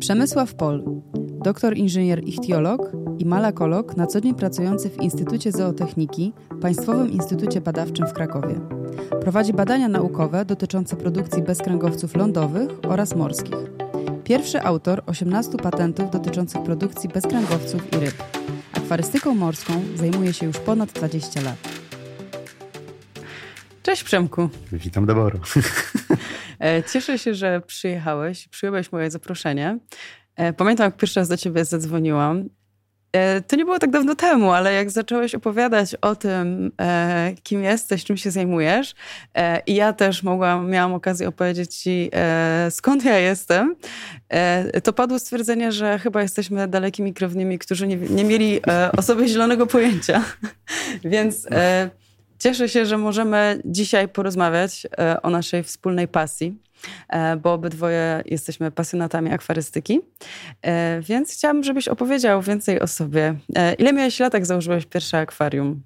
Przemysław Pol, doktor inżynier ichtiolog i malakolog na co dzień pracujący w Instytucie Zootechniki, Państwowym Instytucie Badawczym w Krakowie. Prowadzi badania naukowe dotyczące produkcji bezkręgowców lądowych oraz morskich. Pierwszy autor 18 patentów dotyczących produkcji bezkręgowców i ryb. Akwarystyką morską zajmuje się już ponad 20 lat. Cześć Przemku. Witam Deboro. E, cieszę się, że przyjechałeś, przyjąłeś moje zaproszenie. E, pamiętam, jak pierwszy raz do ciebie zadzwoniłam. E, to nie było tak dawno temu, ale jak zacząłeś opowiadać o tym, kim jesteś, czym się zajmujesz, i ja też mogłam, miałam okazję opowiedzieć ci, skąd ja jestem, to padło stwierdzenie, że chyba jesteśmy dalekimi krewnymi, którzy nie, nie mieli o sobie zielonego pojęcia. Więc Cieszę się, że możemy dzisiaj porozmawiać e, o naszej wspólnej pasji, e, bo obydwoje jesteśmy pasjonatami akwarystyki. E, więc chciałabym, żebyś opowiedział więcej o sobie. Ile miałeś lat, jak założyłeś pierwsze akwarium?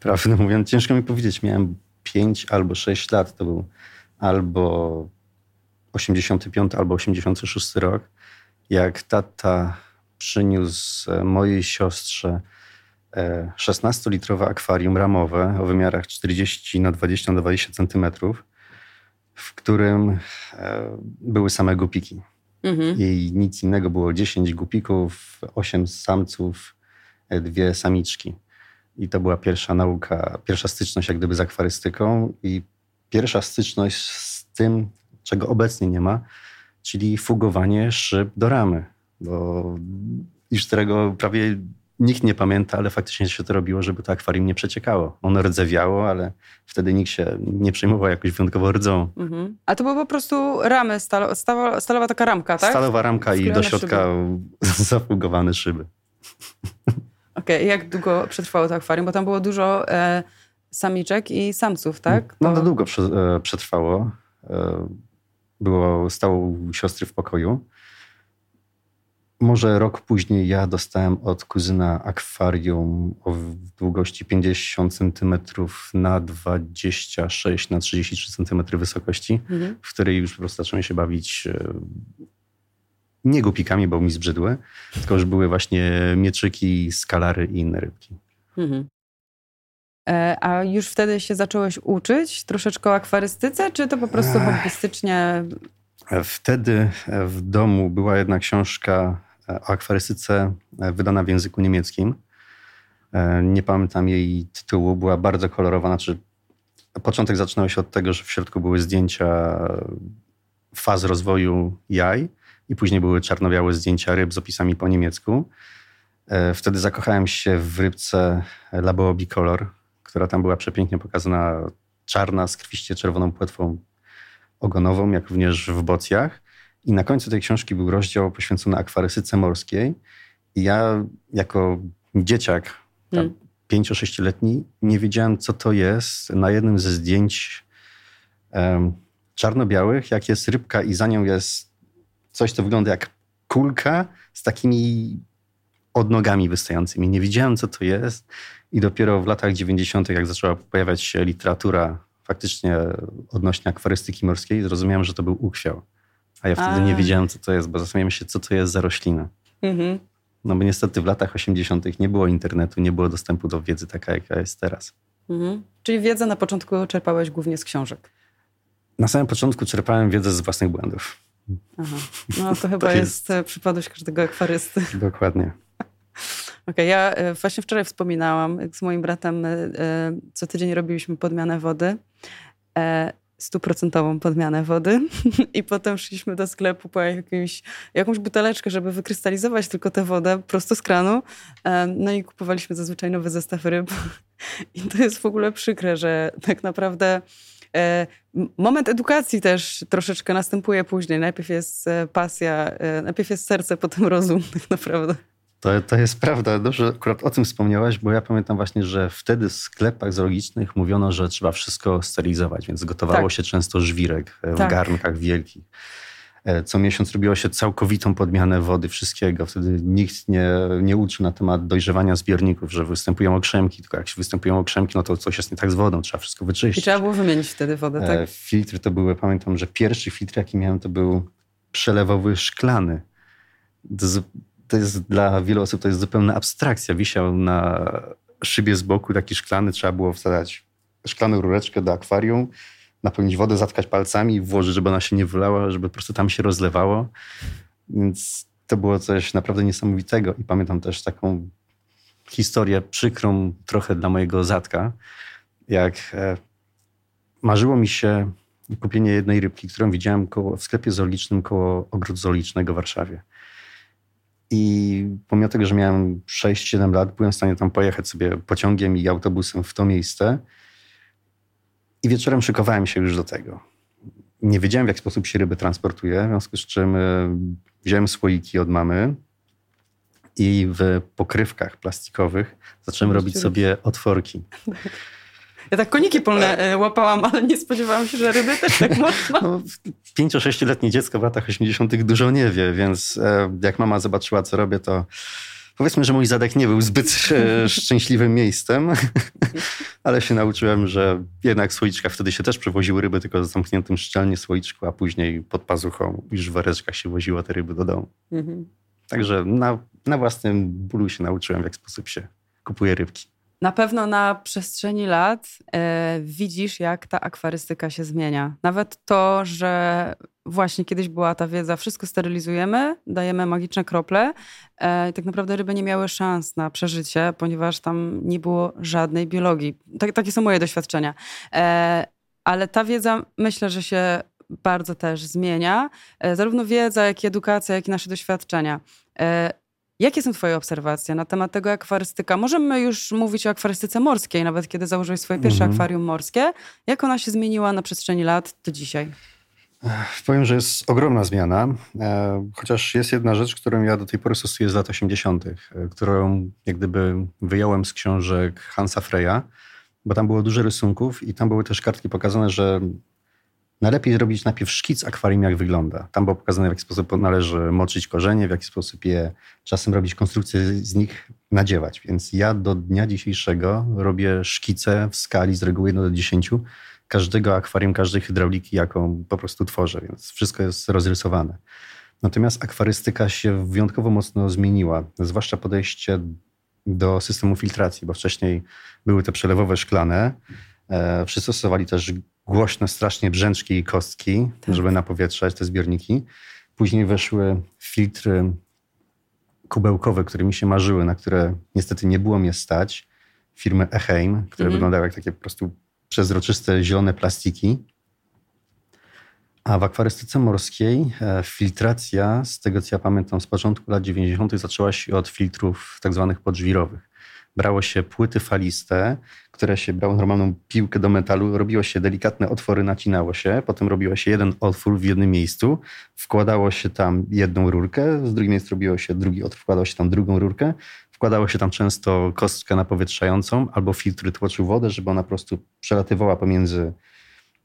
Prawdę mówiąc, ciężko mi powiedzieć. Miałem 5 albo 6 lat. To był albo 85 albo 86 rok. Jak tata przyniósł mojej siostrze 16-litrowe akwarium ramowe o wymiarach 40 na 20 na 20 centymetrów, w którym e, były same gupiki. Mhm. I nic innego było 10 gupików, 8 samców, e, dwie samiczki. I to była pierwsza nauka, pierwsza styczność jak gdyby z akwarystyką i pierwsza styczność z tym, czego obecnie nie ma, czyli fugowanie szyb do ramy. Bo już którego prawie nikt nie pamięta, ale faktycznie się to robiło, żeby to akwarium nie przeciekało. Ono rdzewiało, ale wtedy nikt się nie przejmował jakoś wyjątkowo rdzą. Mhm. A to były po prostu ramy, stalo, stalowa, stalowa taka ramka, tak? Stalowa ramka i do środka zafugowane szyby. Okej, okay. jak długo przetrwało to akwarium? Bo tam było dużo e, samiczek i samców, tak? No, no długo e, przetrwało. E, było, stało siostry w pokoju. Może rok później ja dostałem od kuzyna akwarium o długości 50 cm na 26 na 33 cm wysokości, mhm. w której już po prostu zacząłem się bawić e, nie głupikami, bo mi zbrzydły, tylko już były właśnie mieczyki, skalary i inne rybki. Mhm. E, a już wtedy się zacząłeś uczyć troszeczkę o akwarystyce, czy to po prostu hobbystycznie? Wtedy w domu była jedna książka o akwarystyce e, wydana w języku niemieckim. E, nie pamiętam jej tytułu, była bardzo kolorowa. Znaczy, początek zaczynał się od tego, że w środku były zdjęcia faz rozwoju jaj i później były czarno-białe zdjęcia ryb z opisami po niemiecku. E, wtedy zakochałem się w rybce Labeo Bicolor, która tam była przepięknie pokazana, czarna z krwiście czerwoną płetwą ogonową, jak również w bocjach. I na końcu tej książki był rozdział poświęcony akwarystyce morskiej. I ja jako dzieciak, hmm. 5-6-letni, nie wiedziałem, co to jest. Na jednym ze zdjęć um, czarno-białych, jak jest rybka i za nią jest coś, co wygląda jak kulka z takimi odnogami wystającymi. Nie wiedziałem, co to jest. I dopiero w latach 90., jak zaczęła pojawiać się literatura faktycznie odnośnie akwarystyki morskiej, zrozumiałem, że to był uchwiał. A ja wtedy A. nie wiedziałem, co to jest, bo zastanawiałem się, co to jest za roślina. Mhm. No bo niestety w latach 80. nie było internetu, nie było dostępu do wiedzy taka, jaka jest teraz. Mhm. Czyli wiedzę na początku czerpałeś głównie z książek? Na samym początku czerpałem wiedzę z własnych błędów. Aha. No to chyba to jest... jest e, przypadłość każdego akwarysty. Dokładnie. Okej, okay, ja e, właśnie wczoraj wspominałam, z moim bratem e, co tydzień robiliśmy podmianę wody stuprocentową podmianę wody i potem szliśmy do sklepu po jakimś, jakąś buteleczkę, żeby wykrystalizować tylko tę wodę prosto z kranu. No i kupowaliśmy zazwyczaj nowy zestaw ryb. I to jest w ogóle przykre, że tak naprawdę e, moment edukacji też troszeczkę następuje później. Najpierw jest e, pasja, e, najpierw jest serce, potem rozum tak naprawdę. To, to jest prawda. Dobrze akurat o tym wspomniałaś, bo ja pamiętam właśnie, że wtedy w sklepach zoologicznych mówiono, że trzeba wszystko sterylizować, więc gotowało tak. się często żwirek w tak. garnkach wielkich. E, co miesiąc robiło się całkowitą podmianę wody, wszystkiego. Wtedy nikt nie, nie uczył na temat dojrzewania zbiorników, że występują okrzemki, tylko jak się występują okrzemki, no to coś jest nie tak z wodą, trzeba wszystko wyczyścić. I trzeba było wymienić wtedy wodę, tak? Filtry to były, pamiętam, że pierwszy filtr, jaki miałem, to był przelewowy szklany. To, jest dla wielu osób to jest zupełna abstrakcja. Wisiał na szybie z boku taki szklany, trzeba było wsadzać szklaną rureczkę do akwarium, napełnić wodę, zatkać palcami i włożyć, żeby ona się nie wylała, żeby po prostu tam się rozlewało. Więc to było coś naprawdę niesamowitego. I pamiętam też taką historię przykrą trochę dla mojego zatka, jak e, marzyło mi się kupienie jednej rybki, którą widziałem koło, w sklepie zoologicznym koło ogrodu zoologicznego w Warszawie. I pomimo tego, że miałem 6-7 lat, byłem w stanie tam pojechać sobie pociągiem i autobusem w to miejsce. I wieczorem szykowałem się już do tego. Nie wiedziałem, w jaki sposób się ryby transportuje, w związku z czym e, wziąłem słoiki od mamy i w pokrywkach plastikowych zacząłem robić sobie otworki. Ja tak koniki polne e, łapałam, ale nie spodziewałam się, że ryby też tak można. No, Pięcio-sześcioletnie dziecko w latach 80. dużo nie wie, więc e, jak mama zobaczyła, co robię, to powiedzmy, że mój zadek nie był zbyt e, szczęśliwym miejscem, ale się nauczyłem, że jednak w słoiczkach wtedy się też przewoziły ryby, tylko z zamkniętym szczelnie słoiczku, a później pod pazuchą już w woreczkach się woziło te ryby do domu. Mhm. Także na, na własnym bólu się nauczyłem, w jaki sposób się kupuje rybki. Na pewno na przestrzeni lat e, widzisz, jak ta akwarystyka się zmienia. Nawet to, że właśnie kiedyś była ta wiedza, wszystko sterylizujemy, dajemy magiczne krople e, i tak naprawdę ryby nie miały szans na przeżycie, ponieważ tam nie było żadnej biologii. Tak, takie są moje doświadczenia. E, ale ta wiedza myślę, że się bardzo też zmienia. E, zarówno wiedza, jak i edukacja, jak i nasze doświadczenia. Jakie są Twoje obserwacje na temat tego akwarystyka? Możemy już mówić o akwarystyce morskiej, nawet kiedy założyłeś swoje pierwsze mhm. akwarium morskie. Jak ona się zmieniła na przestrzeni lat do dzisiaj? Powiem, że jest ogromna zmiana, e, chociaż jest jedna rzecz, którą ja do tej pory stosuję z lat 80., e, którą jak gdyby wyjąłem z książek Hansa Freya, bo tam było dużo rysunków i tam były też kartki pokazane, że Najlepiej zrobić najpierw szkic akwarium, jak wygląda. Tam było pokazane, w jaki sposób należy moczyć korzenie, w jaki sposób je czasem robić konstrukcje z nich, nadziewać. Więc ja do dnia dzisiejszego robię szkice w skali z reguły 1 do 10 każdego akwarium, każdej hydrauliki, jaką po prostu tworzę, więc wszystko jest rozrysowane. Natomiast akwarystyka się wyjątkowo mocno zmieniła, zwłaszcza podejście do systemu filtracji, bo wcześniej były te przelewowe szklane. E, wszyscy stosowali też głośne strasznie brzęczki i kostki, tak. żeby napowietrzać te zbiorniki. Później weszły filtry kubełkowe, które mi się marzyły, na które niestety nie było mnie stać. Firmy Eheim, które mhm. wyglądały jak takie po prostu przezroczyste, zielone plastiki. A w akwarystyce morskiej e, filtracja, z tego co ja pamiętam, z początku lat 90. zaczęła się od filtrów tak zwanych podżwirowych brało się płyty faliste, które się brało normalną piłkę do metalu, robiło się delikatne otwory, nacinało się, potem robiło się jeden otwór w jednym miejscu, wkładało się tam jedną rurkę, z drugim miejscu robiło się drugi otwór, wkładało się tam drugą rurkę, wkładało się tam często kostkę napowietrzającą albo filtry tłoczył wodę, żeby ona po prostu przelatywała pomiędzy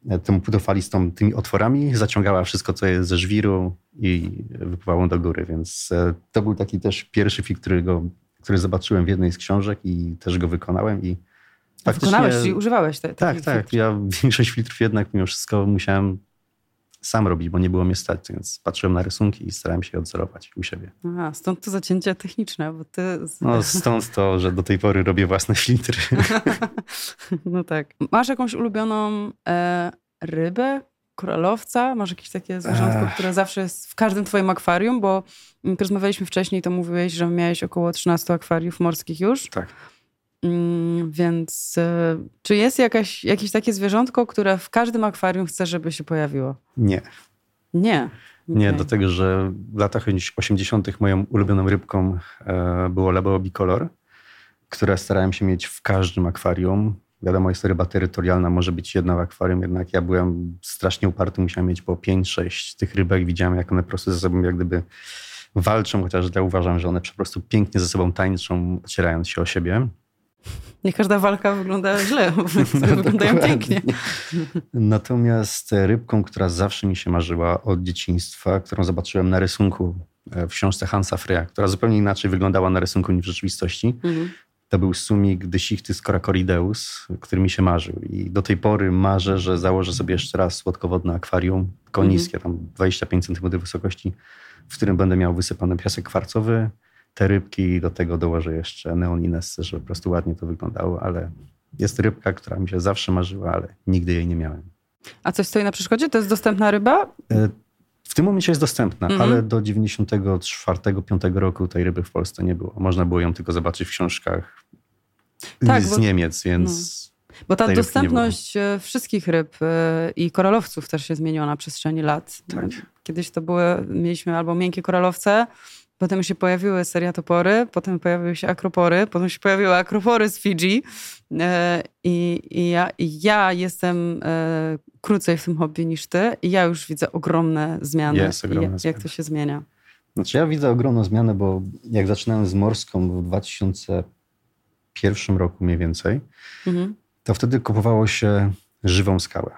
e, tą płytofalistą, tymi otworami, zaciągała wszystko, co jest ze żwiru i wypływało do góry, więc e, to był taki też pierwszy film, którego który zobaczyłem w jednej z książek i też go wykonałem i faktycznie... Wykonałeś, czyli używałeś te, Tak, tak. Ja większość filtrów jednak mimo wszystko musiałem sam robić, bo nie było mnie stać, więc patrzyłem na rysunki i starałem się je odzorować u siebie. Aha, stąd to zacięcie techniczne, bo ty... No stąd to, że do tej pory robię własne filtry. no tak. Masz jakąś ulubioną e, rybę, koralowca? Masz jakieś takie zwierzątko, Ech. które zawsze jest w każdym twoim akwarium? Bo jak rozmawialiśmy wcześniej, to mówiłeś, że miałeś około 13 akwariów morskich już. Tak. Mm, więc y, czy jest jakaś, jakieś takie zwierzątko, które w każdym akwarium chce, żeby się pojawiło? Nie. Nie. Nie, okay. dlatego że w latach 80. moją ulubioną rybką e, było Labeo bicolor, które starałem się mieć w każdym akwarium. Wiadomo, jest to ryba terytorialna, może być jedna w akwarium, jednak ja byłem strasznie uparty, musiałem mieć po 5-6 tych rybek. Widziałem, jak one po prostu ze sobą jak gdyby walczą, chociaż ja uważam, że one po prostu pięknie ze sobą tańczą, ocierając się o siebie. Nie każda walka wygląda źle, no, wyglądają pięknie. Natomiast rybką, która zawsze mi się marzyła od dzieciństwa, którą zobaczyłem na rysunku e, w książce Hansa Freya, która zupełnie inaczej wyglądała na rysunku niż w rzeczywistości, mhm. To był sumik Dysichthys coracorideus, który mi się marzył. I do tej pory marzę, że założę sobie jeszcze raz słodkowodne akwarium, tylko mhm. niskie, tam 25 cm wysokości, w którym będę miał wysypany piasek kwarcowy, te rybki i do tego dołożę jeszcze neoninesy, żeby po prostu ładnie to wyglądało, ale jest rybka, która mi się zawsze marzyła, ale nigdy jej nie miałem. A coś stoi na przeszkodzie? To jest dostępna ryba? W tym momencie jest dostępna, mm -hmm. ale do 94-5 roku tej ryby w Polsce nie było. Można było ją tylko zobaczyć w książkach tak, z bo, Niemiec, więc... No. Bo ta dostępność e, wszystkich ryb e, i koralowców też się zmieniła na przestrzeni lat. Tak. Kiedyś to były, mieliśmy albo miękkie koralowce, Potem się pojawiły seriatopory, potem pojawiły się akropory, potem się pojawiły akropory z Fidżi. E, I, i, ja, i ja jestem e, krócej w tym hobby niż ty i ja już widzę ogromne zmiany. Jest ogromne jak, zmiany. jak to się zmienia? Znaczy ja widzę ogromną zmianę, bo jak zaczynałem z morską w 2001 roku mniej więcej, mhm. to wtedy kupowało się żywą skałę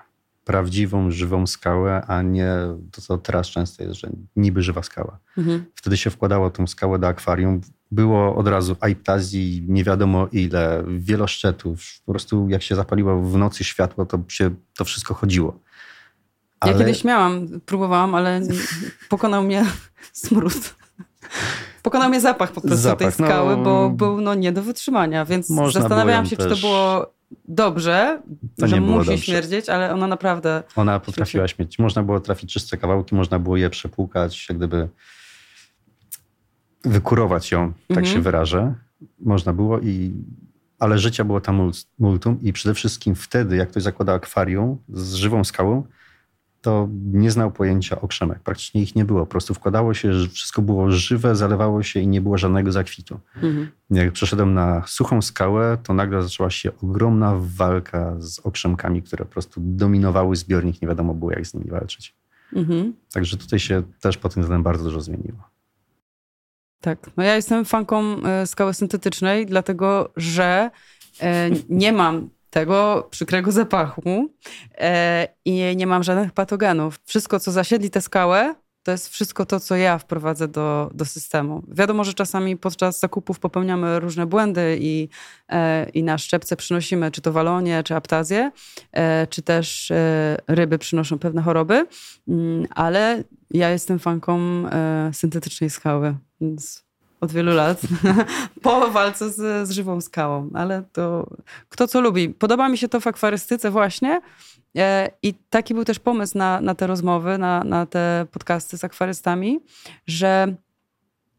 prawdziwą, żywą skałę, a nie to, co teraz często jest, że niby żywa skała. Mhm. Wtedy się wkładało tą skałę do akwarium. Było od razu aiptazji, nie wiadomo ile, wieloszczetów. Po prostu jak się zapaliło w nocy światło, to się to wszystko chodziło. Ale... Ja kiedyś miałam, próbowałam, ale pokonał mnie smród. Pokonał mnie zapach po prostu zapach, tej skały, no, bo był no, nie do wytrzymania, więc zastanawiałam się, też... czy to było dobrze, to że musi dobrze. śmierdzieć, ale ona naprawdę... Ona potrafiła śmierdzić. Można było trafić czyste kawałki, można było je przepłukać, jak gdyby wykurować ją, tak mhm. się wyrażę. Można było i... Ale życia było tam multum i przede wszystkim wtedy, jak ktoś zakłada akwarium z żywą skałą, to nie znał pojęcia okrzemek. Praktycznie ich nie było. Po prostu wkładało się, że wszystko było żywe, zalewało się i nie było żadnego zakwitu. Mhm. Jak przeszedłem na suchą skałę, to nagle zaczęła się ogromna walka z okrzemkami, które po prostu dominowały zbiornik. Nie wiadomo było, jak z nimi walczyć. Mhm. Także tutaj się też pod tym względem bardzo dużo zmieniło. Tak. No ja jestem fanką e, skały syntetycznej, dlatego że e, nie mam tego przykrego zapachu e, i nie mam żadnych patogenów. Wszystko, co zasiedli tę skałę, to jest wszystko to, co ja wprowadzę do, do systemu. Wiadomo, że czasami podczas zakupów popełniamy różne błędy i, e, i na szczepce przynosimy czy to walonie, czy aptazję, e, czy też e, ryby przynoszą pewne choroby, mm, ale ja jestem fanką e, syntetycznej skały, więc od wielu lat po walce z, z żywą skałą, ale to kto co lubi. Podoba mi się to w akwarystyce właśnie e, i taki był też pomysł na, na te rozmowy, na, na te podcasty z akwarystami, że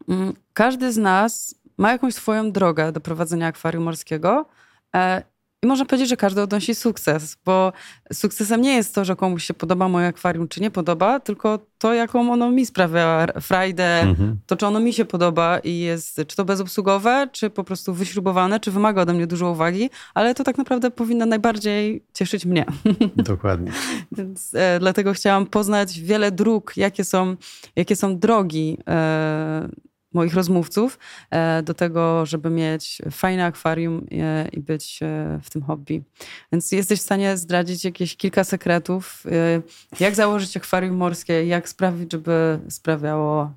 mm, każdy z nas ma jakąś swoją drogę do prowadzenia akwarium morskiego e, i można powiedzieć, że każdy odnosi sukces, bo sukcesem nie jest to, że komuś się podoba moje akwarium, czy nie podoba, tylko to, jaką ono mi sprawia frajdę, mhm. to, czy ono mi się podoba i jest, czy to bezobsługowe, czy po prostu wyśrubowane, czy wymaga ode mnie dużo uwagi, ale to tak naprawdę powinno najbardziej cieszyć mnie. Dokładnie. Więc e, dlatego chciałam poznać wiele dróg, jakie są, jakie są drogi e, moich rozmówców e, do tego, żeby mieć fajne akwarium e, i być e, w tym hobby. Więc jesteś w stanie zdradzić jakieś kilka sekretów, jak założyć akwarium morskie, jak sprawić, żeby sprawiało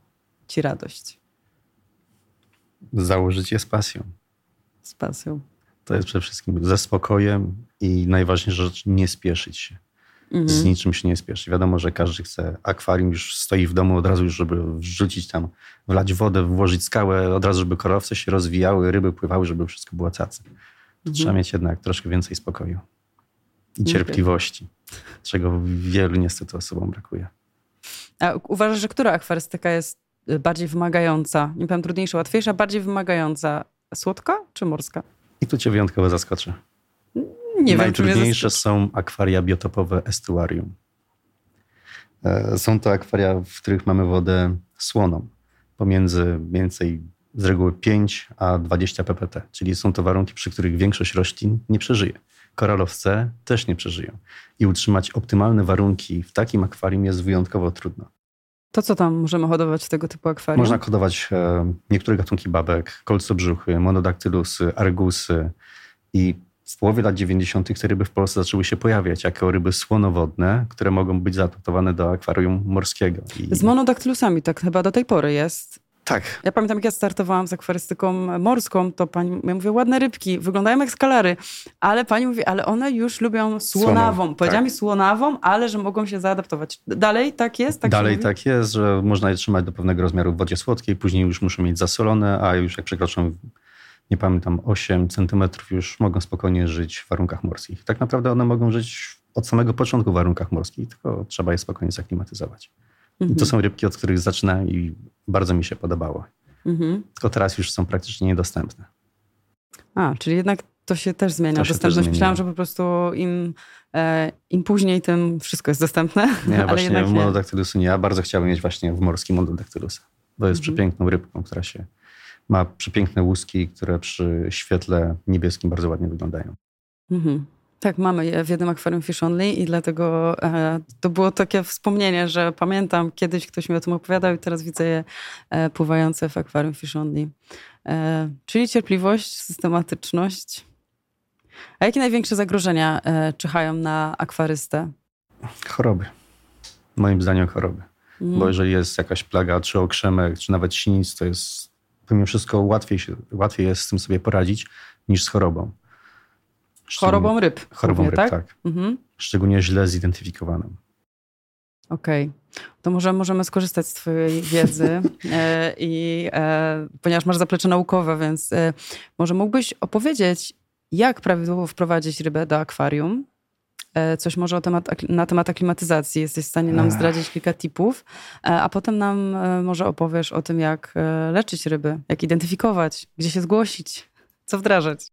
ci radość. Założyć je z pasją. Z pasją. To jest przede wszystkim ze spokojem i najważniejsza rzecz, nie spieszyć się. Mhm. Z niczym się nie spieszy. Wiadomo, że każdy chce akwarium, już stoi w domu od razu, już żeby wrzucić tam, wlać wodę, włożyć skałę, od razu, żeby korowce się rozwijały, ryby pływały, żeby wszystko było cacy. Mhm. Trzeba mieć jednak troszkę więcej spokoju i cierpliwości, czego wielu niestety osobom brakuje. A uważasz, że która akwarystyka jest y, bardziej wymagająca? Nie powiem trudniejsza, łatwiejsza, bardziej wymagająca? Słodka czy morska? I tu cię wyjątkowo zaskoczę. Nie Najtrudniejsze są akwaria biotopowe estuarium. E, są to akwaria, w których mamy wodę słoną, pomiędzy więcej z reguły 5 a 20 ppt, czyli są to warunki, przy których większość roślin nie przeżyje. Koralowce też nie przeżyją. I utrzymać optymalne warunki w takim akwarium jest wyjątkowo trudno. To co tam możemy hodować w tego typu akwarium? Można hodować e, niektóre gatunki babek, kolcobrzuchy, monodaktylusy, argusy i w połowie lat 90. te ryby w Polsce zaczęły się pojawiać jako ryby słonowodne, które mogą być zaadaptowane do akwarium morskiego. I... Z monodaktylusami tak chyba do tej pory jest. Tak. Ja pamiętam, jak ja startowałam z akwarystyką morską, to pani, ja mówię, ładne rybki, wyglądają jak skalary, ale pani mówi, ale one już lubią słonawą. Słoną, Powiedziała tak. mi słonawą, ale że mogą się zaadaptować. Dalej tak jest? Tak Dalej tak jest, że można je trzymać do pewnego rozmiaru w wodzie słodkiej, później już muszą mieć zasolone, a już jak przekroczą, nie pamiętam, 8 centymetrów, już mogą spokojnie żyć w warunkach morskich. Tak naprawdę one mogą żyć od samego początku w warunkach morskich, tylko trzeba je spokojnie zaklimatyzować. I Mhm. to są rybki, od których zaczynałem i bardzo mi się podobało. Mhm. Tylko teraz już są praktycznie niedostępne. A, czyli jednak to się też zmienia. Się też Dostępność. zmienia. Myślałam, że po prostu im, e, im później, tym wszystko jest dostępne. Nie, ale właśnie monodaktylusu nie. Ja bardzo chciałbym mieć właśnie w morskim monodaktylusa. Bo jest Mhm. przepiękną rybką, która się ma przepiękne łuski, które przy świetle niebieskim bardzo ładnie wyglądają. Mhm. Tak, mamy je w jednym akwarium Fish Only i dlatego e, to było takie wspomnienie, że pamiętam, kiedyś ktoś mi o tym opowiadał i teraz widzę je e, pływające w akwarium Fish Only. E, czyli cierpliwość, systematyczność. A jakie największe zagrożenia e, czyhają na akwarystę? Choroby. Moim zdaniem choroby. Mhm. Bo jeżeli jest jakaś plaga, czy okrzemek, czy nawet sinic, to jest pomimo wszystko łatwiej, się, łatwiej jest z tym sobie poradzić niż z chorobą. Chorobą ryb. Chorobą głównie, ryb, tak? tak. Mhm. Szczególnie źle zidentyfikowaną. Okej. To może możemy skorzystać z Twojej wiedzy e, i e, ponieważ masz zaplecze naukowe, więc e, może mógłbyś opowiedzieć, jak prawidłowo wprowadzić rybę do akwarium? E, coś może temat, na temat aklimatyzacji. Jesteś w stanie nam zdradzić kilka tipów, e, a potem nam e, może opowiesz o tym, jak leczyć ryby, jak identyfikować, gdzie się zgłosić, co wdrażać.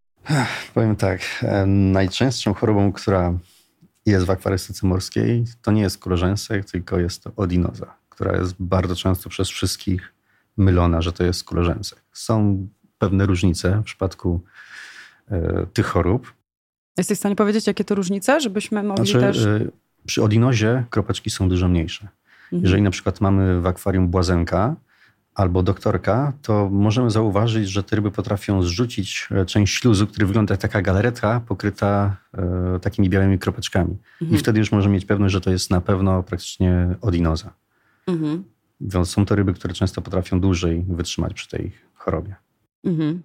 Powiem tak, najczęstszą chorobą, która jest w akwarystyce morskiej, to nie jest kulorzęsek, tylko jest to odinoza, która jest bardzo często przez wszystkich mylona, że to jest kulorzęsek. Są pewne różnice w przypadku tych chorób. Jesteś w stanie powiedzieć, jakie to różnice, żebyśmy mogli Znaczy, też... e, przy odinozie kropeczki są dużo mniejsze. Mhm. Jeżeli na przykład mamy w akwarium błazenka albo doktorka, to możemy zauważyć, że te ryby potrafią zrzucić e, część śluzu, który wygląda jak taka galaretka pokryta e, takimi białymi kropeczkami. Mhm. I wtedy już możemy mieć pewność, że to jest na pewno praktycznie odinoza. Mhm. Więc są to ryby, które często potrafią dłużej wytrzymać przy tej chorobie. Mhm.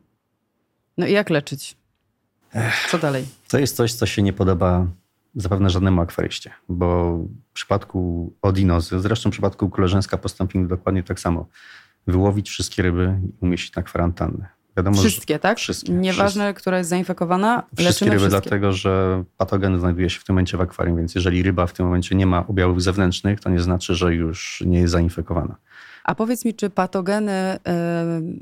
No i jak leczyć? Co dalej? To jest coś, co się nie podoba zapewne żadnemu akwaryście, bo w przypadku odinozy, zresztą w przypadku koleżeńska postąpimy dokładnie tak samo. Wyłowić wszystkie ryby i umieścić na kwarantannę. Wiadomo, Wszystkie, tak? wszystkie, Nieważne, która jest zainfekowana, wszystkie ryby, wszystkie. dlatego że patogen znajduje się w tym momencie w akwarium, więc jeżeli ryba w tym momencie nie ma objawów zewnętrznych, to nie znaczy, że już nie jest zainfekowana. A powiedz mi, czy patogeny y,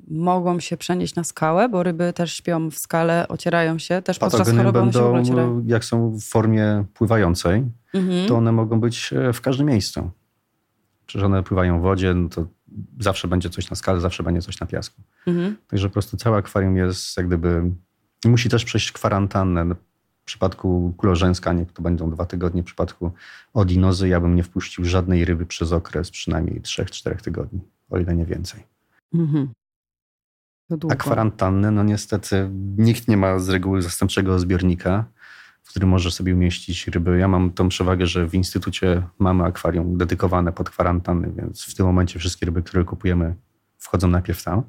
mogą się przenieść na skałę, bo ryby też śpią w skale, ocierają się, też podczas Patogeny choroby one się będą, ocierają. jak są w formie pływającej, Mhm. to one mogą być e, w każdym miejscu. Przecież one pływają w wodzie, no to zawsze będzie coś na skale, zawsze będzie coś na piasku. Mhm. Także po prostu całe akwarium jest jak gdyby... Musi też przejść kwarantannę. W przypadku kulorzęska niech to będą dwa tygodnie. W przypadku odinozy ja bym nie wpuścił żadnej ryby przez okres przynajmniej 3-4 tygodni, o ile nie więcej. Mhm. A kwarantannę, no niestety nikt nie ma z reguły zastępczego zbiornika, w którym może sobie umieścić ryby. Ja mam tą przewagę, że w instytucie mamy akwarium dedykowane pod kwarantannę, więc w tym momencie wszystkie ryby, które kupujemy, wchodzą najpierw tam.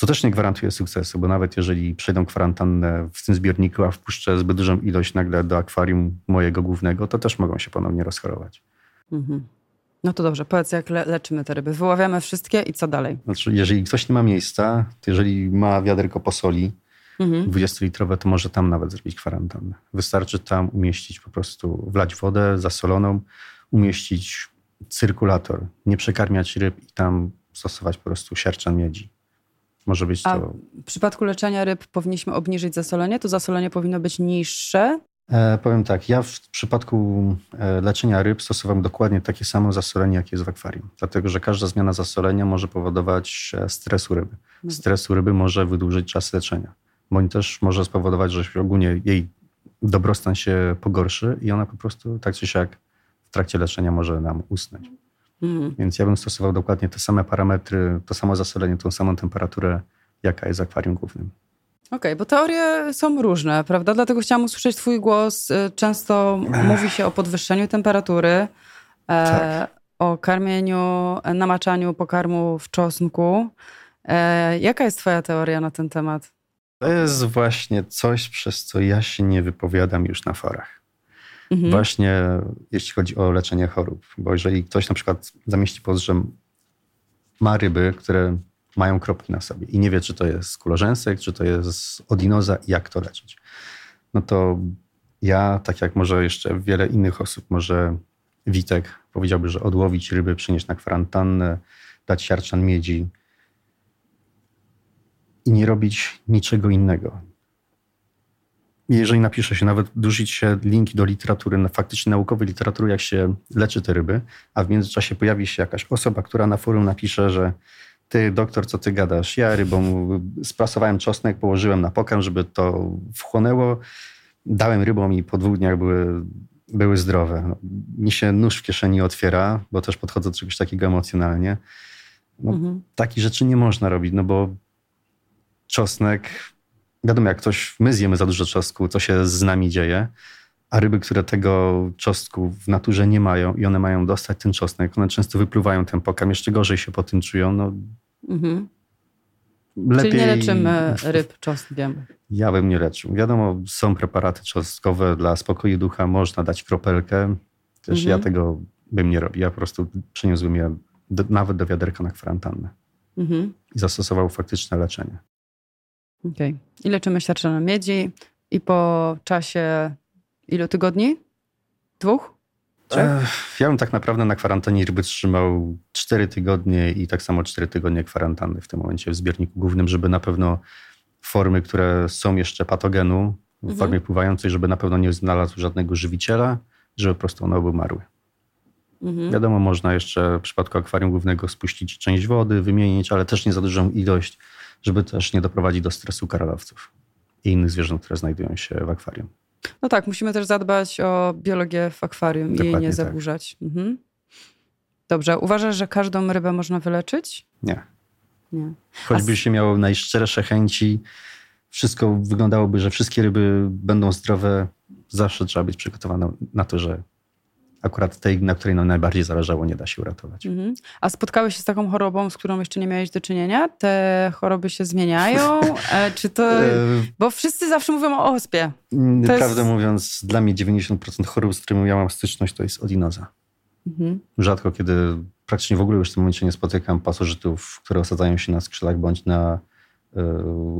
To też nie gwarantuje sukcesu, bo nawet jeżeli przejdą kwarantannę w tym zbiorniku, a wpuszczę zbyt dużą ilość nagle do akwarium mojego głównego, to też mogą się ponownie rozchorować. Mhm. No to dobrze, powiedz, jak le leczymy te ryby. Wyławiamy wszystkie i co dalej? Znaczy, jeżeli ktoś nie ma miejsca, to jeżeli ma wiaderko posoli, Mhm. 20-litrowe, to może tam nawet zrobić kwarantannę. Wystarczy tam umieścić po prostu, wlać wodę zasoloną, umieścić cyrkulator, nie przekarmiać ryb i tam stosować po prostu siarczan miedzi. Może być A to... w przypadku leczenia ryb powinniśmy obniżyć zasolenie? To zasolenie powinno być niższe? E, powiem tak, ja w przypadku e, leczenia ryb stosowałem dokładnie takie samo zasolenie, jakie jest w akwarium. Dlatego, że każda zmiana zasolenia może powodować e, stres u ryby. Mhm. Stres u ryby może wydłużyć czas leczenia. Bądź też może spowodować, że ogólnie jej dobrostan się pogorszy i ona po prostu tak czy siak w trakcie leczenia może nam usnąć. Mhm. Więc ja bym stosował dokładnie te same parametry, to samo zasolenie, tą samą temperaturę, jaka jest w akwarium głównym. Okej, bo teorie są różne, prawda? Dlatego chciałam usłyszeć Twój głos. Y, Często mówi się o podwyższeniu temperatury. E, Tak. o karmieniu, namaczaniu pokarmu w czosnku. E, jaka jest Twoja teoria na ten temat? To jest właśnie coś, przez co ja się nie wypowiadam już na forach. Mhm. Właśnie jeśli chodzi o leczenie chorób. Bo jeżeli ktoś na przykład zamieści post, że ma ryby, które mają kropki na sobie i nie wie, czy to jest kulorzęsek, czy to jest odinoza i jak to leczyć, no to ja, tak jak może jeszcze wiele innych osób, może Witek powiedziałby, że odłowić ryby, przynieść na kwarantannę, dać siarczan miedzi i nie robić niczego innego. Jeżeli napisze się, nawet dorzucić się linki do literatury, na faktycznie naukowej literatury, jak się leczy te ryby, a w międzyczasie pojawi się jakaś osoba, która na forum napisze, że ty doktor, co ty gadasz? Ja rybą sprasowałem czosnek, położyłem na pokarm, żeby to wchłonęło, dałem rybom i po dwóch dniach były, były zdrowe. No, mi się nóż w kieszeni otwiera, bo też podchodzę do czegoś takiego emocjonalnie. No, mhm. Takich rzeczy nie można robić, no bo czosnek, wiadomo jak ktoś, my zjemy za dużo czosnku, co się z nami dzieje, a ryby, które tego czosnku w naturze nie mają i one mają dostać ten czosnek, one często wypluwają ten pokarm, jeszcze gorzej się po tym czują. No, mhm. Lepiej... Czyli nie leczymy ryb czosnkiem. Ja bym nie leczył. Wiadomo, są preparaty czosnkowe dla spokoju ducha, można dać kropelkę. Też mhm. ja tego bym nie robił. Ja po prostu przeniosłem je do, nawet do wiaderka na kwarantannę. Mhm. I zastosował faktyczne leczenie. Okay. I leczymy siarczaną miedzi i po czasie ilu tygodni? Dwóch? Ja bym tak naprawdę na kwarantannie ryby trzymał 4 tygodnie i tak samo 4 tygodnie kwarantanny w tym momencie w zbiorniku głównym, żeby na pewno formy, które są jeszcze patogenu w mhm. formie pływającej, żeby na pewno nie znalazł żadnego żywiciela, żeby po prostu one obumarły. Mhm. Wiadomo, można jeszcze w przypadku akwarium głównego spuścić część wody, wymienić, ale też nie za dużą ilość, żeby też nie doprowadzić do stresu karalowców i innych zwierząt, które znajdują się w akwarium. No tak, musimy też zadbać o biologię w akwarium Dokładnie i jej nie tak. zaburzać. Mhm. Dobrze. Uważasz, że każdą rybę można wyleczyć? Nie. nie. Choćby się miało najszczersze chęci, wszystko wyglądałoby, że wszystkie ryby będą zdrowe, zawsze trzeba być przygotowany na to, że akurat tej, na której nam najbardziej zależało, nie da się uratować. Mhm. A spotkałeś się z taką chorobą, z którą jeszcze nie miałeś do czynienia? Te choroby się zmieniają? E, czy to... E, bo wszyscy zawsze mówią o ospie. Mm, to prawdę jest... mówiąc, dla mnie 90% chorób, z którymi miałam styczność, to jest odinoza. Mhm. Rzadko kiedy, praktycznie w ogóle już w tym momencie nie spotykam pasożytów, które osadzają się na skrzydłach bądź na y,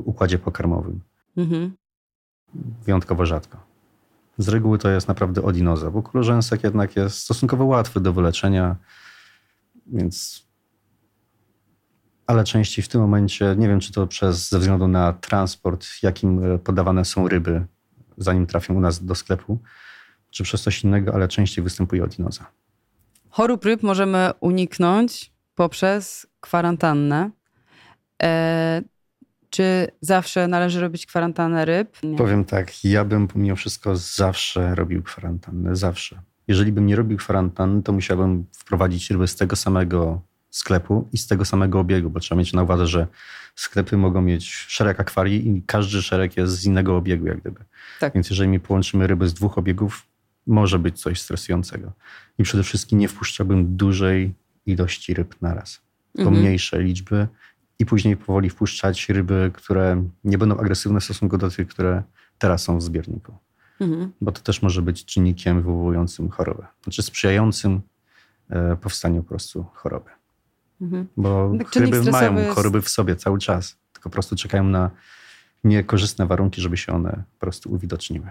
układzie pokarmowym. Mhm. Wyjątkowo rzadko. Z reguły to jest naprawdę odinoza, bo krużęsek jednak jest stosunkowo łatwy do wyleczenia, więc ale częściej w tym momencie, nie wiem czy to przez, ze względu na transport, jakim e, podawane są ryby, zanim trafią u nas do sklepu, czy przez coś innego, ale częściej występuje odinoza. Chorób ryb możemy uniknąć poprzez kwarantannę. Czy zawsze należy robić kwarantannę ryb? Nie. Powiem tak, ja bym mimo wszystko zawsze robił kwarantannę, zawsze. Jeżeli bym nie robił kwarantanny, to musiałbym wprowadzić ryby z tego samego sklepu i z tego samego obiegu, bo trzeba mieć na uwadze, że sklepy mogą mieć szereg akwarii i każdy szereg jest z innego obiegu, jak gdyby. Tak. Więc jeżeli mi połączymy ryby z dwóch obiegów, może być coś stresującego. I przede wszystkim nie wpuszczałbym dużej ilości ryb naraz. To mhm. mniejsze liczby i później powoli wpuszczać ryby, które nie będą agresywne w stosunku do tych, które teraz są w zbiorniku. Mhm. Bo to też może być czynnikiem wywołującym chorobę, znaczy sprzyjającym e, powstaniu po prostu choroby. Mhm. Bo tak, ryby mają jest... choroby w sobie cały czas, tylko po prostu czekają na niekorzystne warunki, żeby się one po prostu uwidoczniły.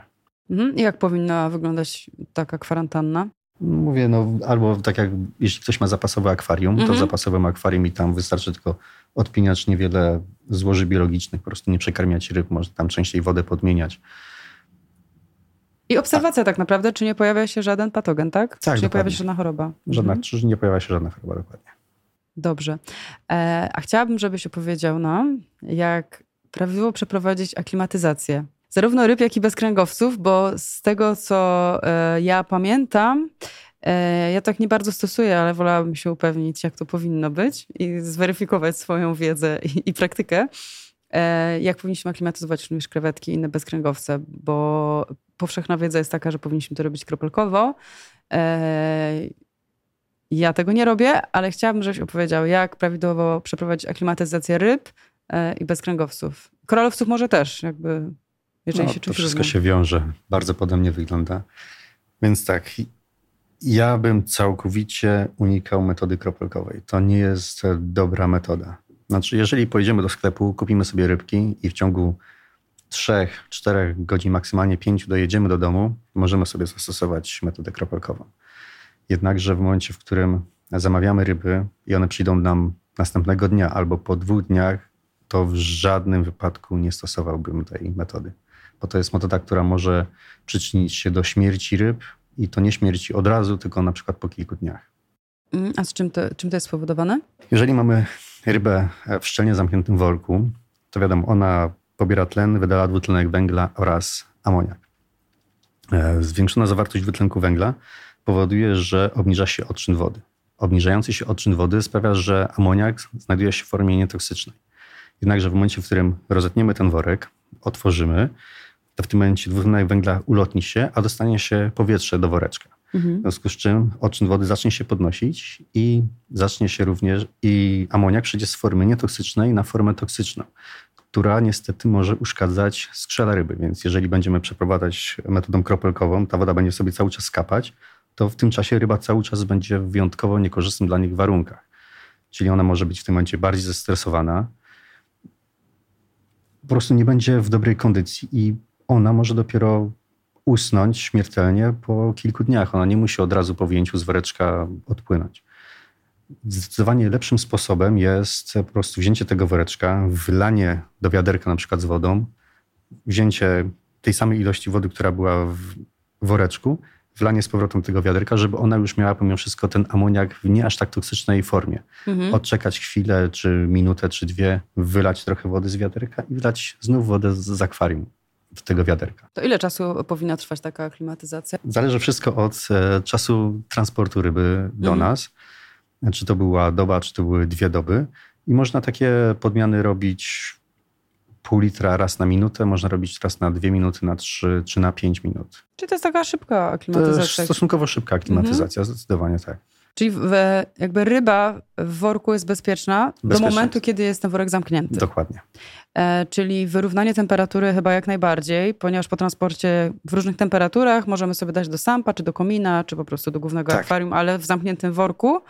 Mhm. I jak powinna wyglądać taka kwarantanna? Mówię, no albo tak jak jeśli ktoś ma zapasowe akwarium, to w mhm. zapasowym akwarium i tam wystarczy tylko odpinać niewiele złoży biologicznych, po prostu nie przekarmiać ryb, może tam częściej wodę podmieniać. I obserwacja tak naprawdę, czy nie pojawia się żaden patogen, tak? tak czy nie dokładnie. pojawia się żadna choroba? Żadna, mhm. Czy nie pojawia się żadna choroba, dokładnie. Dobrze. E, a chciałabym, żebyś opowiedział nam, jak prawidłowo przeprowadzić aklimatyzację zarówno ryb, jak i bezkręgowców, bo z tego, co e, ja pamiętam, e, ja tak nie bardzo stosuję, ale wolałabym się upewnić, jak to powinno być i zweryfikować swoją wiedzę i, i praktykę. E, jak powinniśmy aklimatyzować również krewetki i inne bezkręgowce, bo powszechna wiedza jest taka, że powinniśmy to robić kropelkowo. Ja tego nie robię, ale chciałabym, żebyś opowiedział, jak prawidłowo przeprowadzić aklimatyzację ryb i bezkręgowców. Koralowców może też, jakby, jeżeli no, się To wszystko się wiąże. Bardzo podobnie wygląda. Więc tak, ja bym całkowicie unikał metody kropelkowej. To nie jest dobra metoda. Znaczy, jeżeli pojedziemy do sklepu, kupimy sobie rybki i w ciągu 3-4 godzin, maksymalnie 5 dojedziemy do domu, możemy sobie zastosować metodę kropelkową. Jednakże w momencie, w którym zamawiamy ryby i one przyjdą nam następnego dnia albo po dwóch dniach, to w żadnym wypadku nie stosowałbym tej metody. Bo to jest metoda, która może przyczynić się do śmierci ryb i to nie śmierci od razu, tylko na przykład po kilku dniach. Mm, a z czym to, czym to jest spowodowane? Jeżeli mamy rybę w szczelnie zamkniętym worku, to wiadomo, ona pobiera tlen, wydala dwutlenek węgla oraz amoniak. E, zwiększona zawartość dwutlenku węgla powoduje, że obniża się odczyn wody. Obniżający się odczyn wody sprawia, że amoniak znajduje się w formie nietoksycznej. Jednakże w momencie, w którym rozetniemy ten worek, otworzymy, to w tym momencie dwutlenek węgla ulotni się, a dostanie się powietrze do woreczka. Mhm. W związku z czym odczyn wody zacznie się podnosić i zacznie się również i amoniak przejdzie z formy nietoksycznej na formę toksyczną, która niestety może uszkadzać skrzela ryby. Więc jeżeli będziemy przeprowadzać metodą kropelkową, ta woda będzie sobie cały czas skapać, to w tym czasie ryba cały czas będzie w wyjątkowo niekorzystnym dla nich warunkach. Czyli ona może być w tym momencie bardziej zestresowana, po prostu nie będzie w dobrej kondycji i ona może dopiero usnąć śmiertelnie po kilku dniach. Ona nie musi od razu po wyjęciu z woreczka odpłynąć. Zdecydowanie lepszym sposobem jest po prostu wzięcie tego woreczka, wylanie do wiaderka na przykład z wodą, wzięcie tej samej ilości wody, która była w woreczku, wlanie z powrotem tego wiaderka, żeby ona już miała pomimo wszystko ten amoniak w nie aż tak toksycznej formie. Mhm. Odczekać chwilę, czy minutę, czy dwie, wylać trochę wody z wiaderka i wlać znów wodę z akwarium do tego wiaderka. To ile czasu powinna trwać taka aklimatyzacja? Zależy wszystko od e, czasu transportu ryby do mhm. nas. Czy to była doba, czy to były dwie doby. I można takie podmiany robić pół litra raz na minutę, można robić raz na dwie minuty, na trzy, czy na pięć minut. Czy to jest taka szybka aklimatyzacja? To jest stosunkowo szybka aklimatyzacja, mhm. zdecydowanie tak. Czyli w, jakby ryba w worku jest bezpieczna, bezpieczna do momentu, kiedy jest ten worek zamknięty. Dokładnie. E, czyli wyrównanie temperatury chyba jak najbardziej, ponieważ po transporcie w różnych temperaturach możemy sobie dać do sampa, czy do komina, czy po prostu do głównego tak. akwarium, ale w zamkniętym worku.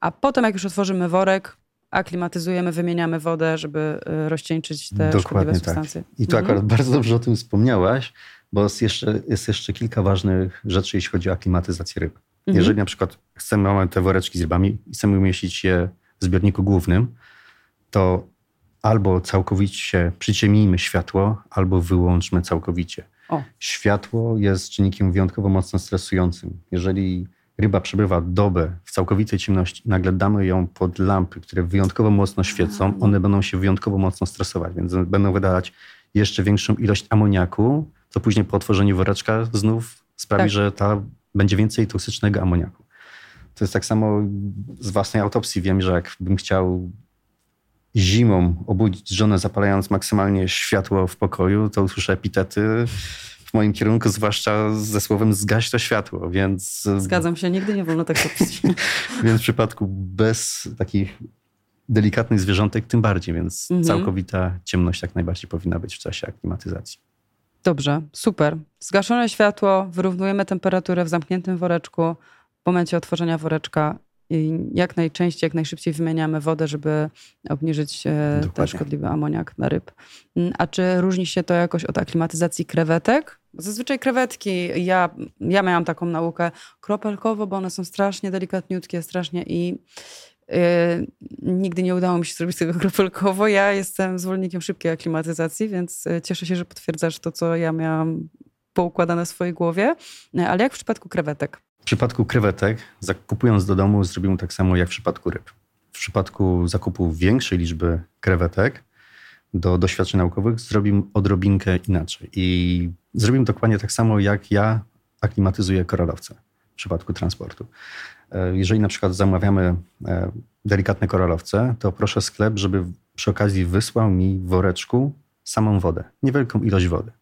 A potem, jak już otworzymy worek, aklimatyzujemy, wymieniamy wodę, żeby e, rozcieńczyć te Dokładnie szkodliwe tak. substancje. I tu mhm. akurat bardzo dobrze o tym wspomniałaś, bo jest jeszcze, jest jeszcze kilka ważnych rzeczy, jeśli chodzi o aklimatyzację ryb. Mhm. Jeżeli na przykład chcemy, mamy te woreczki z rybami i chcemy umieścić je w zbiorniku głównym, to albo całkowicie przyciemnijmy światło, albo wyłączmy całkowicie. O. Światło jest czynnikiem wyjątkowo mocno stresującym. Jeżeli ryba przebywa dobę w całkowitej ciemności i nagle damy ją pod lampy, które wyjątkowo mocno świecą, one będą się wyjątkowo mocno stresować, więc będą wydalać jeszcze większą ilość amoniaku, co później po otworzeniu woreczka znów sprawi, tak. że ta będzie więcej toksycznego amoniaku. To jest tak samo z własnej autopsji. Wiem, że jakbym chciał zimą obudzić żonę, zapalając maksymalnie światło w pokoju, to usłyszę epitety w moim kierunku, zwłaszcza ze słowem zgaś to światło, więc... Zgadzam się, nigdy nie wolno tak robić. więc w przypadku bez takich delikatnych zwierzątek tym bardziej, więc mhm. całkowita ciemność jak najbardziej powinna być w czasie aklimatyzacji. Dobrze, super. Zgaszone światło, wyrównujemy temperaturę w zamkniętym woreczku. W momencie otworzenia woreczka i jak najczęściej, jak najszybciej wymieniamy wodę, żeby obniżyć e, ten szkodliwy amoniak na ryb. Mm, a czy różni się to jakoś od aklimatyzacji krewetek? Zazwyczaj krewetki, ja, ja miałam taką naukę kropelkowo, bo one są strasznie delikatniutkie, strasznie i nigdy nie udało mi się zrobić tego kropelkowo. Ja jestem zwolennikiem szybkiej aklimatyzacji, więc e, cieszę się, że potwierdzasz to, co ja miałam poukładane w swojej głowie. E, ale jak w przypadku krewetek? W przypadku krewetek, kupując do domu, zrobimy tak samo jak w przypadku ryb. W przypadku zakupu większej liczby krewetek do doświadczeń naukowych zrobimy odrobinkę inaczej. I zrobimy dokładnie tak samo, jak ja aklimatyzuję koralowce w przypadku transportu. E, jeżeli na przykład zamawiamy e, delikatne koralowce, to proszę sklep, żeby przy okazji wysłał mi w woreczku samą wodę, niewielką ilość wody.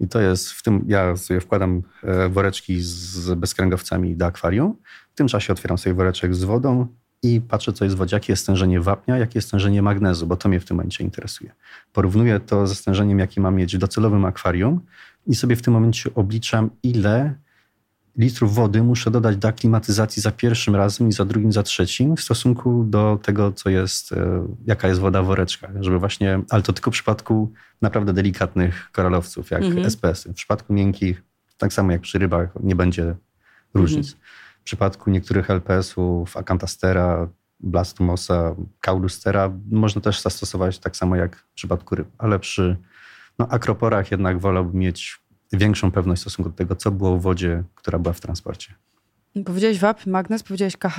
I to jest w tym, ja sobie wkładam e, woreczki z bezkręgowcami do akwarium. W tym czasie otwieram sobie woreczek z wodą i patrzę, co jest w wodzie, jakie jest stężenie wapnia, jakie jest stężenie magnezu, bo to mnie w tym momencie interesuje. Porównuję to ze stężeniem, jakie mam mieć w docelowym akwarium i sobie w tym momencie obliczam, ile litrów wody muszę dodać do aklimatyzacji za pierwszym razem i za drugim, za trzecim w stosunku do tego, co jest, e, jaka jest woda w woreczkach. Żeby właśnie, ale to tylko w przypadku naprawdę delikatnych koralowców, jak mhm. SPS-y. W przypadku miękkich, tak samo jak przy rybach, nie będzie różnic. Mhm. W przypadku niektórych LPS-ów, Acantastera, Blastomosa, Caulustera można też zastosować tak samo jak w przypadku ryb, ale przy no, akroporach jednak wolałbym mieć większą pewność w stosunku do tego, co było w wodzie, która była w transporcie. Powiedziałeś WAP, magnes, powiedziałeś KH?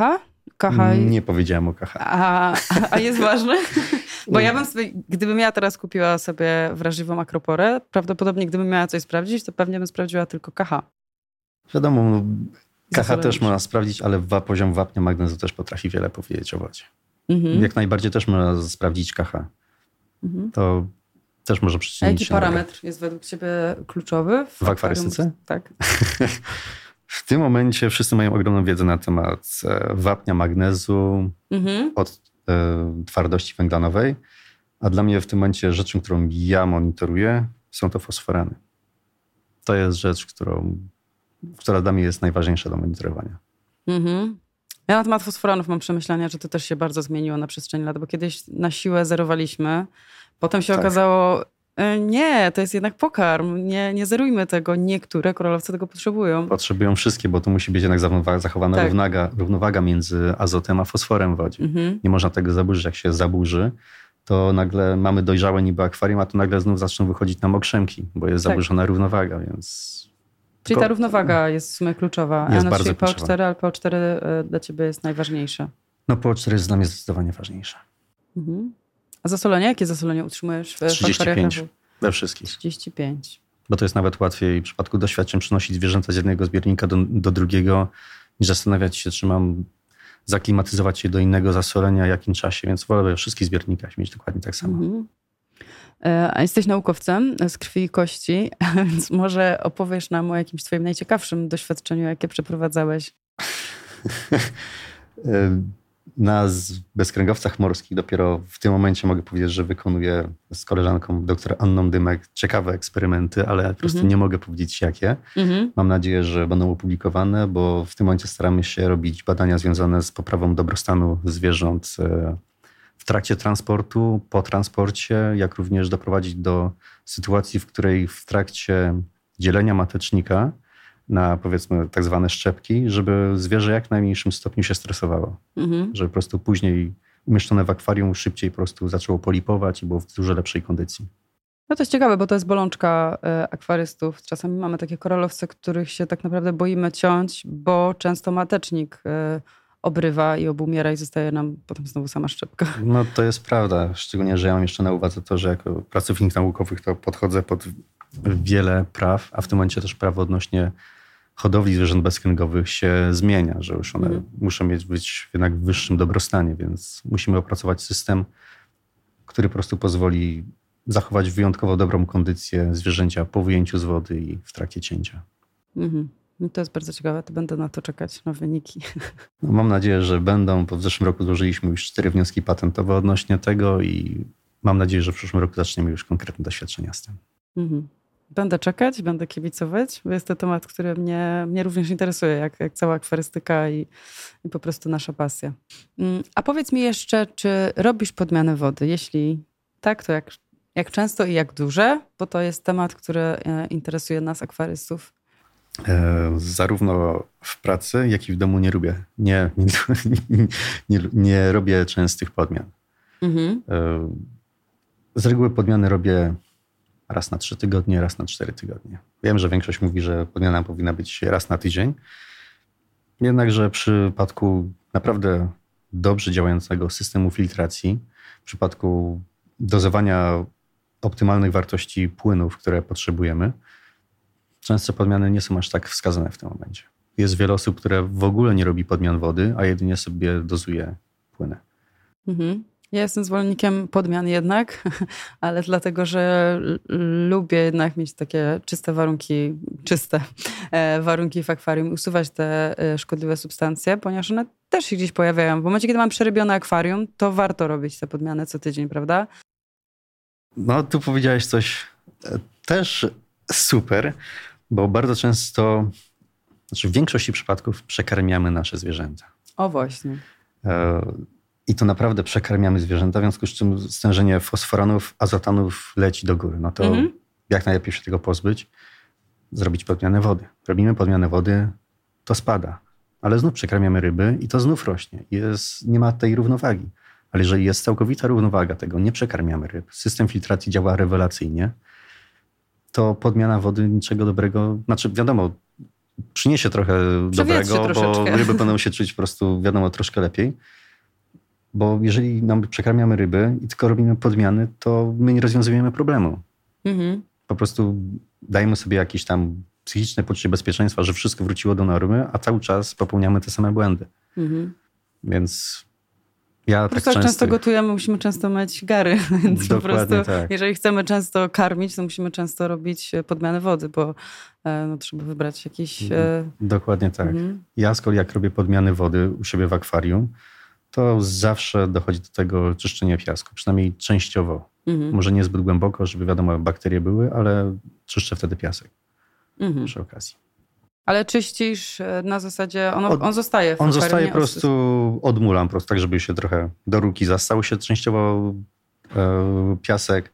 KH. Nie powiedziałem o KH. A, a jest ważne? Bo ja bym sobie, gdybym ja teraz kupiła sobie wrażliwą akroporę, prawdopodobnie gdybym miała coś sprawdzić, to pewnie bym sprawdziła tylko KH. Wiadomo, no, KH też można sprawdzić, ale poziom wapnia magnezu też potrafi wiele powiedzieć o wodzie. Mhm. Jak najbardziej też można sprawdzić KH. Mhm. To też przyczynić jaki parametr jest według Ciebie kluczowy? W, w akwarystyce? Tak. w tym momencie wszyscy mają ogromną wiedzę na temat e, wapnia, magnezu, mhm. od e, twardości węglanowej, a dla mnie w tym momencie rzeczą, którą ja monitoruję, są to fosforany. To jest rzecz, którą, która dla mnie jest najważniejsza do monitorowania. Mhm. Ja na temat fosforanów mam przemyślenia, że to też się bardzo zmieniło na przestrzeni lat, bo kiedyś na siłę zerowaliśmy, Potem się tak. okazało, e, nie, to jest jednak pokarm. Nie, nie zerujmy tego. Niektóre koralowce tego potrzebują. Potrzebują wszystkie, bo tu musi być jednak zachowana tak. równaga, równowaga między azotem a fosforem w wodzie. Mhm. Nie można tego zaburzyć. Jak się zaburzy, to nagle mamy dojrzałe niby akwarium, a to nagle znów zaczną wychodzić nam okrzemki, bo jest tak. zaburzona równowaga, więc... Czyli ta równowaga jest w sumie kluczowa. Jest bardzo kluczowa. PO4, ale PO4 e, dla ciebie jest najważniejsze. No PO4 jest dla mnie zdecydowanie ważniejsze. Mhm. A zasolenie? Jakie zasolenie utrzymujesz w 35 we wszystkich. 35. Bo to jest nawet łatwiej w przypadku doświadczeń przenosić zwierzęta z jednego zbiornika do, do drugiego, niż zastanawiać się, czy mam zaklimatyzować je do innego zasolenia, jakim czasie. Więc wolę we wszystkich zbiornikach mieć dokładnie tak samo. Mhm. E, a jesteś naukowcem z krwi i kości, więc może opowiesz nam o jakimś twoim najciekawszym doświadczeniu, jakie przeprowadzałeś. Na bezkręgowcach morskich dopiero w tym momencie mogę powiedzieć, że wykonuję z koleżanką dr Anną Dymek ciekawe eksperymenty, ale po prostu mm -hmm. nie mogę powiedzieć jakie. Mm -hmm. Mam nadzieję, że będą opublikowane, bo w tym momencie staramy się robić badania związane z poprawą dobrostanu zwierząt e, w trakcie transportu, po transporcie, jak również doprowadzić do sytuacji, w której w trakcie dzielenia matecznika na powiedzmy tak zwane szczepki, żeby zwierzę jak najmniejszym stopniu się stresowało. Mhm. Żeby po prostu później umieszczone w akwarium szybciej po prostu zaczęło polipować i było w dużo lepszej kondycji. No to jest ciekawe, bo to jest bolączka e, akwarystów. Czasami mamy takie koralowce, których się tak naprawdę boimy ciąć, bo często matecznik e, obrywa i obumiera i zostaje nam potem znowu sama szczepka. No to jest prawda. Szczególnie, że ja mam jeszcze na uwadze to, że jako pracownik naukowy to podchodzę pod wiele praw, a w tym momencie też prawo odnośnie hodowli zwierząt bezkręgowych się zmienia, że już one mm. muszą mieć być jednak w wyższym dobrostanie, więc musimy opracować system, który po prostu pozwoli zachować wyjątkowo dobrą kondycję zwierzęcia po wyjęciu z wody i w trakcie cięcia. Mm -hmm. To jest bardzo ciekawe, to będę na to czekać, na wyniki. No, mam nadzieję, że będą, bo w zeszłym roku złożyliśmy już cztery wnioski patentowe odnośnie tego i mam nadzieję, że w przyszłym roku zaczniemy już konkretne doświadczenia z tym. -hmm. Będę czekać, będę kibicować, bo jest to temat, który mnie, mnie również interesuje, jak, jak cała akwarystyka i, i po prostu nasza pasja. Mm, a powiedz mi jeszcze, czy robisz podmianę wody? Jeśli tak, to jak, jak często i jak duże? Bo to jest temat, który e, interesuje nas, akwarystów. E, zarówno w pracy, jak i w domu nie lubię. Nie, nie, nie, nie robię częstych podmian. Mhm. E, z reguły podmiany robię raz na trzy tygodnie, raz na cztery tygodnie. Wiem, że większość mówi, że podmiana powinna być raz na tydzień. Jednakże w przypadku naprawdę dobrze działającego systemu filtracji, w przypadku dozowania optymalnych wartości płynów, które potrzebujemy, często podmiany nie są aż tak wskazane w tym momencie. Jest wiele osób, które w ogóle nie robi podmian wody, a jedynie sobie dozuje płyny. Mhm. Ja jestem zwolennikiem podmian jednak, ale dlatego, że lubię jednak mieć takie czyste warunki, czyste e, warunki w akwarium, usuwać te e, szkodliwe substancje, ponieważ one też się gdzieś pojawiają. W momencie, kiedy mam przerybione akwarium, to warto robić te podmiany co tydzień, prawda? No, tu powiedziałeś coś e, też super, bo bardzo często, znaczy w większości przypadków przekarmiamy nasze zwierzęta. O właśnie. I to naprawdę przekarmiamy zwierzęta, w związku z czym stężenie fosforanów, azotanów leci do góry. No to mhm. jak najlepiej się tego pozbyć? Zrobić podmianę wody. Robimy podmianę wody, to spada. Ale znów przekarmiamy ryby i to znów rośnie. Jest, nie ma tej równowagi. Ale jeżeli jest całkowita równowaga tego, nie przekarmiamy ryb, system filtracji działa rewelacyjnie, to podmiana wody niczego dobrego, znaczy wiadomo, przyniesie trochę dobrego, bo ryby będą się czuć po prostu, wiadomo, troszkę lepiej, bo jeżeli nam przekarmiamy ryby i tylko robimy podmiany, to my nie rozwiązujemy problemu. Mhm. Po prostu dajemy sobie jakieś tam psychiczne poczucie bezpieczeństwa, że wszystko wróciło do normy, a cały czas popełniamy te same błędy. Mhm. Więc ja po tak często... często gotujemy, musimy często mieć gary, więc Dokładnie po prostu tak. jeżeli chcemy często karmić, to musimy często robić e, podmianę wody, bo e, no, trzeba wybrać jakiś... E, Dokładnie tak. Mhm. Ja z kolei jak robię podmiany wody u siebie w akwarium, to zawsze dochodzi do tego czyszczenia piasku, przynajmniej częściowo. Mhm. Może niezbyt głęboko, żeby wiadomo, bakterie były, ale czyszczę wtedy piasek mhm. przy okazji. Ale czyścisz e, na zasadzie, on, Od, on zostaje w On zostaje po prostu, odmulam po prostu tak, żeby się trochę do ruki zastał się częściowo e, piasek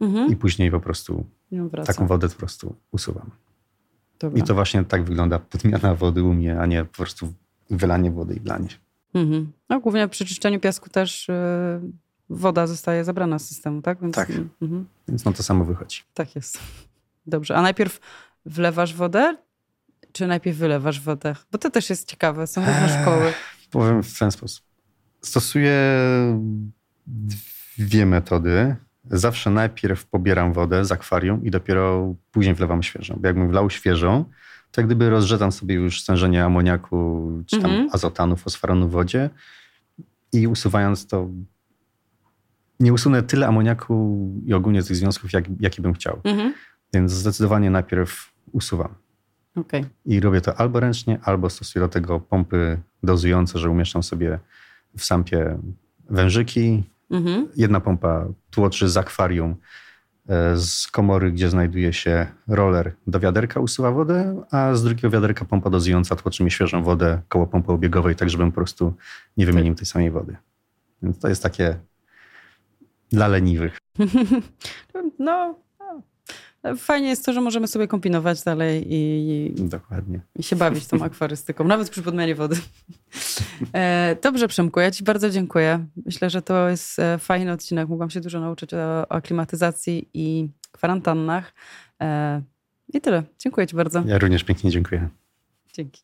mhm. i później po prostu taką wodę po prostu usuwam. Dobra. I to właśnie tak wygląda podmiana wody u mnie, a nie po prostu wylanie wody i wlanie się. Mhm. No, głównie przy czyszczeniu piasku też yy, woda zostaje zabrana z systemu, tak? Więc, tak. Mhm. Więc no to samo wychodzi. Tak jest. Dobrze. A najpierw wlewasz wodę, czy najpierw wylewasz wodę? Bo to też jest ciekawe, są różne eee, szkoły. Powiem w ten sposób. Stosuję dwie metody. Zawsze najpierw pobieram wodę z akwarium i dopiero później wlewam świeżą. Bo jakbym wlał świeżą, to jak gdyby rozrzedzam sobie już stężenie amoniaku, czy tam mhm. azotanu, fosforanu w wodzie i usuwając to nie usunę tyle amoniaku i ogólnie tych związków, jak, jaki bym chciał. Mhm. Więc zdecydowanie najpierw usuwam. Okay. I robię to albo ręcznie, albo stosuję do tego pompy dozujące, że umieszczam sobie w sampie wężyki. Mhm. Jedna pompa tłoczy z akwarium z komory, gdzie znajduje się roller do wiaderka usuwa wodę, a z drugiego wiaderka pompa dozująca tłoczy mi świeżą wodę koło pompy obiegowej, tak żebym po prostu nie wymienił tej samej wody. Więc to jest takie dla leniwych. No, Fajnie jest to, że możemy sobie kombinować dalej i, Dokładnie. i się bawić tą akwarystyką, nawet przy podmianie wody. E, dobrze, Przemku, ja Ci bardzo dziękuję. Myślę, że to jest e, fajny odcinek. Mogłam się dużo nauczyć o aklimatyzacji i kwarantannach. E, I tyle. Dziękuję Ci bardzo. Ja również pięknie dziękuję. Dzięki.